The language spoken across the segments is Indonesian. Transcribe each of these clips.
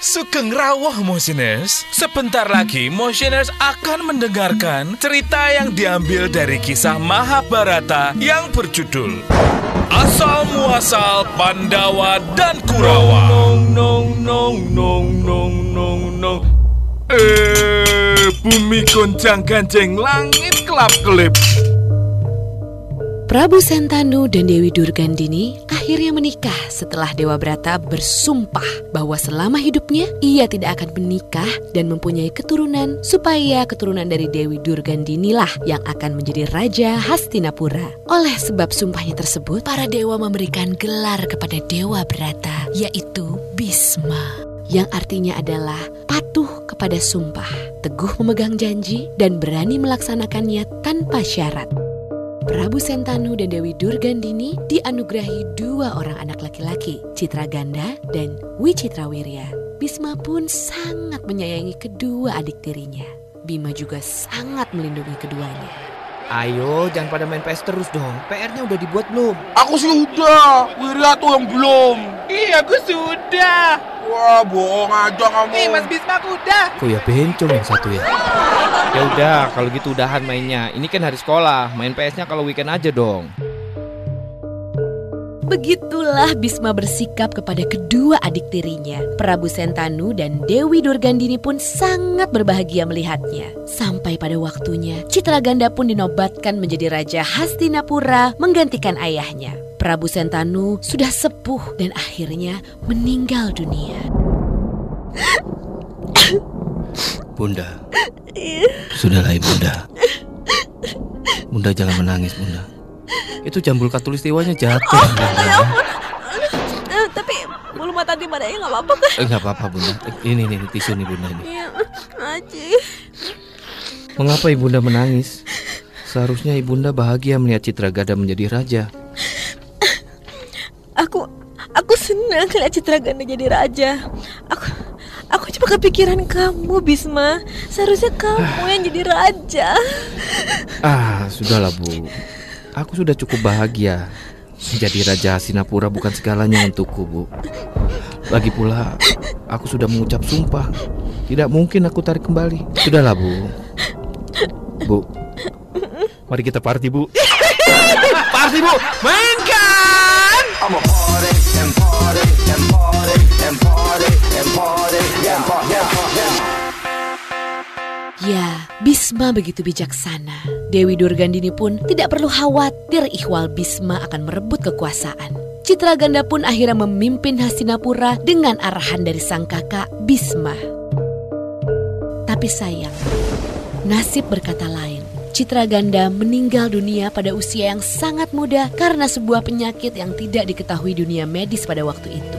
Sugeng rawuh Motioners. Sebentar lagi Motioners akan mendengarkan cerita yang diambil dari kisah Mahabharata yang berjudul Asal Muasal Pandawa dan Kurawa. Nong nong nong nong nong nong nong. Eh, bumi goncang ganjeng langit kelap kelip. Prabu Sentanu dan Dewi Durgandini akhirnya menikah setelah Dewa Brata bersumpah bahwa selama hidupnya ia tidak akan menikah dan mempunyai keturunan supaya keturunan dari Dewi Durgandini lah yang akan menjadi Raja Hastinapura. Oleh sebab sumpahnya tersebut, para dewa memberikan gelar kepada Dewa Brata yaitu Bisma yang artinya adalah patuh kepada sumpah, teguh memegang janji, dan berani melaksanakannya tanpa syarat. Prabu Sentanu dan Dewi Durgandini dianugerahi dua orang anak laki-laki, Citra Ganda dan Wicitrawirya. Bisma pun sangat menyayangi kedua adik tirinya. Bima juga sangat melindungi keduanya. Ayo, jangan pada main PS terus dong. PR-nya udah dibuat belum? Aku sih udah, Wirya tuh yang belum. Iya, aku sudah. Wah, bohong aja kamu. Nih, Mas Bisma aku udah. Kok ya bencong yang satu ya? Ya udah, kalau gitu udahan mainnya. Ini kan hari sekolah, main PS-nya kalau weekend aja dong. Begitulah Bisma bersikap kepada kedua adik tirinya. Prabu Sentanu dan Dewi Durgandini pun sangat berbahagia melihatnya. Sampai pada waktunya, Citra Ganda pun dinobatkan menjadi Raja Hastinapura menggantikan ayahnya. Prabu Sentanu sudah sepuh dan akhirnya meninggal dunia. Bunda. Sudahlah Bunda. Bunda jangan menangis, Bunda. Itu jambul katulistiwanya jatuh. Oh, ya ampun. Eh, tapi bulu mata di badannya nggak apa-apa kan? Nggak apa-apa, Bunda. Ini nih, tisu nih, Bunda ini. Iya, Aji. Mengapa Ibunda menangis? Seharusnya Ibunda bahagia melihat Citra Gada menjadi raja. Aku aku senang lihat Citra Ganda jadi raja. Aku aku cuma kepikiran kamu Bisma. Seharusnya kamu yang jadi raja. Ah, sudahlah, Bu. Aku sudah cukup bahagia. Menjadi raja Sinapura bukan segalanya untukku, Bu. Lagi pula, aku sudah mengucap sumpah. Tidak mungkin aku tarik kembali. Sudahlah, Bu. Bu. Mari kita party, Bu. Party bu, mainkan! Ya, Bisma begitu bijaksana. Dewi Durgandini pun tidak perlu khawatir Ikhwal Bisma akan merebut kekuasaan. Citra Ganda pun akhirnya memimpin Hastinapura dengan arahan dari sang kakak Bisma. Tapi sayang, nasib berkata lain. Citra Ganda meninggal dunia pada usia yang sangat muda karena sebuah penyakit yang tidak diketahui dunia medis pada waktu itu.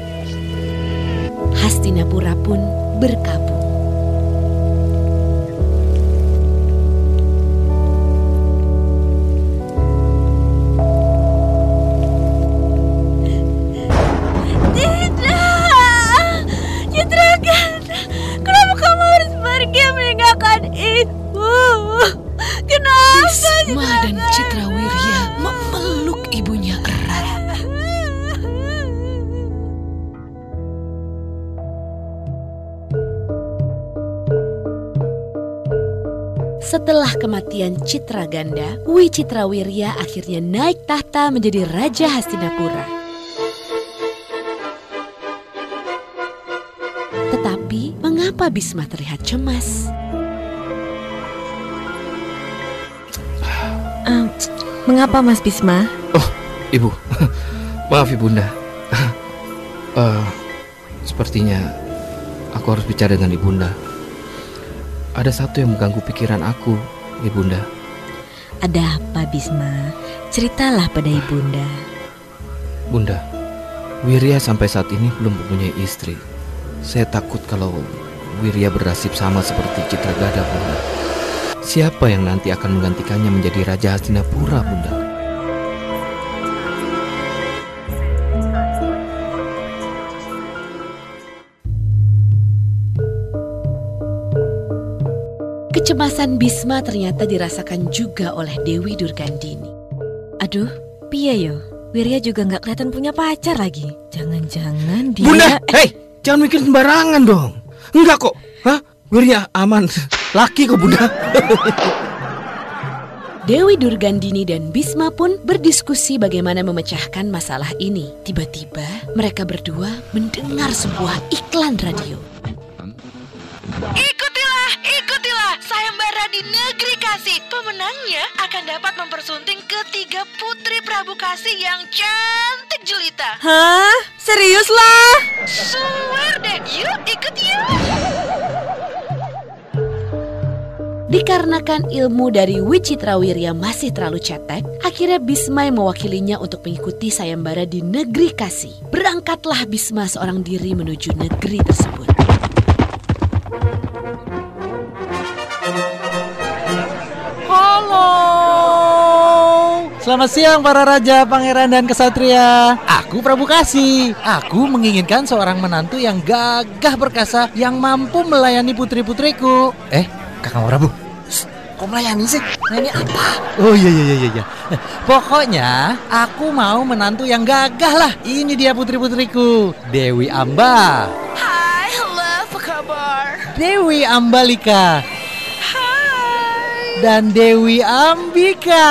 Hastinapura pun berkabung. Setelah kematian Citra Ganda, Wicitrawirya akhirnya naik tahta menjadi Raja Hastinapura. Tetapi, mengapa Bisma terlihat cemas? Em, mengapa Mas Bisma? Oh, Ibu. Maaf Ibunda. Eh, sepertinya aku harus bicara dengan Ibunda. Ada satu yang mengganggu pikiran aku, Ibunda. Ada apa Bisma? Ceritalah pada ibunda. Bunda, Wirya sampai saat ini belum mempunyai istri. Saya takut kalau Wirya bernasib sama seperti Citra Gada, Bunda. Siapa yang nanti akan menggantikannya menjadi Raja Hastinapura, Bunda? Kecemasan Bisma ternyata dirasakan juga oleh Dewi Durgandini. Aduh, piye yo? Wirya juga nggak kelihatan punya pacar lagi. Jangan-jangan dia... Bunda, hei, Jangan mikir sembarangan dong. Enggak kok. Hah? Wirya aman. Laki kok bunda. Dewi Durgandini dan Bisma pun berdiskusi bagaimana memecahkan masalah ini. Tiba-tiba mereka berdua mendengar sebuah iklan radio. Ikutilah, ikutilah sayembara di negeri kasih. Pemenangnya akan dapat mempersunting ketiga putri Prabu Kasih yang cantik jelita. Hah? Serius lah? Swear deh, yuk ikut yuk. Dikarenakan ilmu dari Wicitrawirya masih terlalu cetek, akhirnya Bisma yang mewakilinya untuk mengikuti sayembara di negeri kasih. Berangkatlah Bisma seorang diri menuju negeri tersebut. Selamat siang para raja, pangeran dan kesatria. Aku Prabu Kasih. Aku menginginkan seorang menantu yang gagah perkasa yang mampu melayani putri-putriku. Eh, Kakang Prabu. Kok melayani sih? Nah, ini apa? Oh iya iya iya iya. Pokoknya aku mau menantu yang gagah lah. Ini dia putri-putriku. Dewi Amba, Hai, halo, apa kabar? Dewi Ambalika, Hai. dan Dewi Ambika.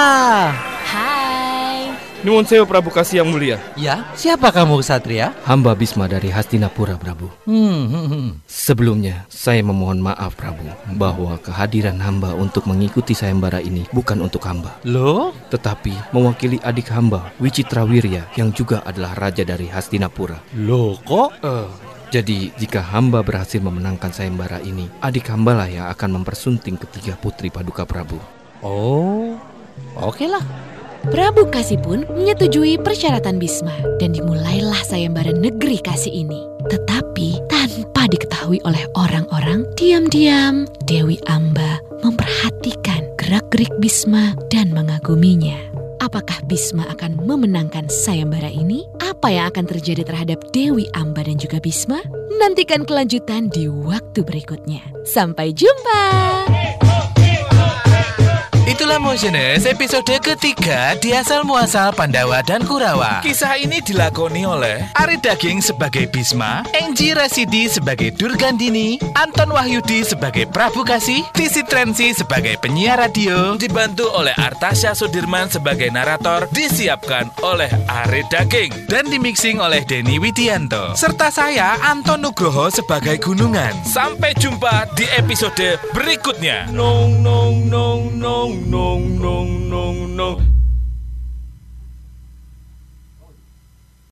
Nuwun sewu Prabu Kasih yang mulia. Ya, siapa kamu Satria? Hamba Bisma dari Hastinapura, Prabu. Hmm, hmm, hmm. Sebelumnya, saya memohon maaf, Prabu, bahwa kehadiran hamba untuk mengikuti sayembara ini bukan untuk hamba, Loh? tetapi mewakili adik hamba, Wicitrawirya, yang juga adalah raja dari Hastinapura. Loh kok? Eh, jadi, jika hamba berhasil memenangkan sayembara ini, adik hamba lah yang akan mempersunting ketiga putri Paduka Prabu. Oh, oke lah. Prabu Kasih pun menyetujui persyaratan Bisma dan dimulailah sayembara negeri kasih ini. Tetapi tanpa diketahui oleh orang-orang, diam-diam Dewi Amba memperhatikan gerak-gerik Bisma dan mengaguminya. Apakah Bisma akan memenangkan sayembara ini? Apa yang akan terjadi terhadap Dewi Amba dan juga Bisma? Nantikan kelanjutan di waktu berikutnya. Sampai jumpa! Itulah Motioners episode ketiga di asal muasal Pandawa dan Kurawa. Kisah ini dilakoni oleh Ari Daging sebagai Bisma, Enji Rasidi sebagai Durgandini, Anton Wahyudi sebagai Prabu Kasih, Tisi Trensi sebagai penyiar radio, dibantu oleh Artasya Sudirman sebagai narator, disiapkan oleh Ari Daging dan dimixing oleh Denny Widianto. Serta saya Anton Nugroho sebagai Gunungan. Sampai jumpa di episode berikutnya. Nong nong nong nong nong nong nong nong